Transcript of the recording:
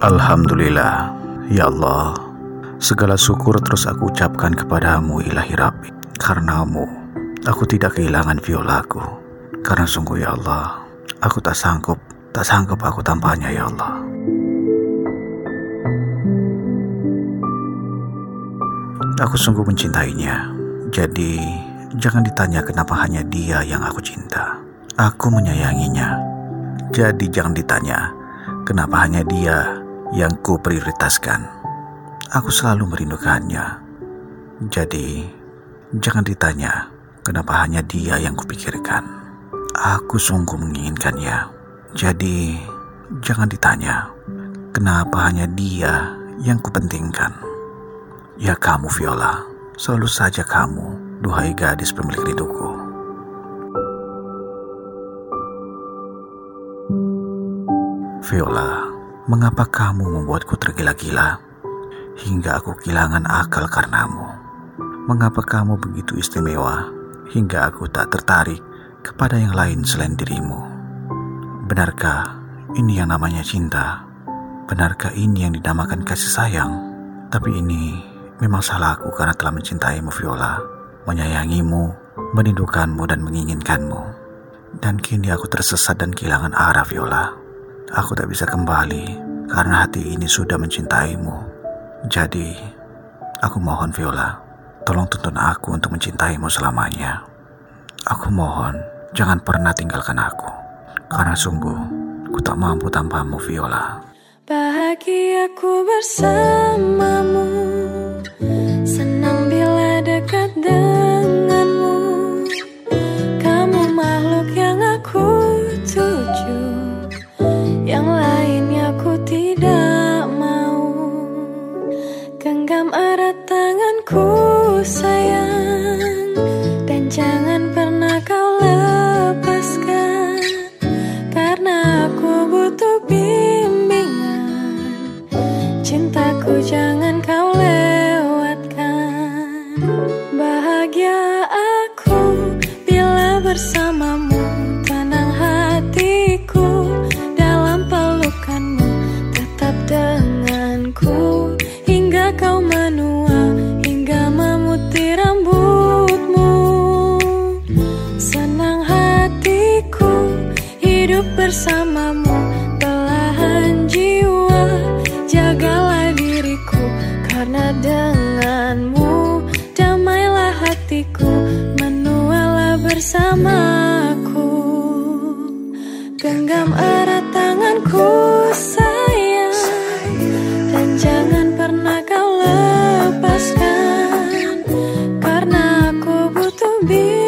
Alhamdulillah, ya Allah. Segala syukur terus aku ucapkan kepadamu ilahi Rabbi. Karenamu, aku tidak kehilangan violaku. Karena sungguh ya Allah, aku tak sanggup, tak sanggup aku tanpanya ya Allah. Aku sungguh mencintainya. Jadi, jangan ditanya kenapa hanya dia yang aku cinta. Aku menyayanginya. Jadi jangan ditanya kenapa hanya dia yang ku prioritaskan. Aku selalu merindukannya. Jadi, jangan ditanya kenapa hanya dia yang kupikirkan. Aku sungguh menginginkannya. Jadi, jangan ditanya kenapa hanya dia yang kupentingkan. Ya kamu Viola, selalu saja kamu, duhai gadis pemilik rinduku. Viola, Mengapa kamu membuatku tergila-gila hingga aku kehilangan akal karenamu? Mengapa kamu begitu istimewa hingga aku tak tertarik kepada yang lain selain dirimu? Benarkah ini yang namanya cinta? Benarkah ini yang dinamakan kasih sayang? Tapi ini memang salahku karena telah mencintaimu Viola, menyayangimu, merindukanmu dan menginginkanmu. Dan kini aku tersesat dan kehilangan arah Viola. Aku tak bisa kembali karena hati ini sudah mencintaimu. Jadi, aku mohon Viola, tolong tuntun aku untuk mencintaimu selamanya. Aku mohon, jangan pernah tinggalkan aku. Karena sungguh, ku tak mampu tanpamu Viola. Bahagiaku bersamamu bersamamu. Belahan jiwa Jagalah diriku. Karena denganmu Damailah hatiku. Menualah bersamaku. Genggam erat tanganku sayang. Dan jangan pernah kau lepaskan. Karena aku butuh biru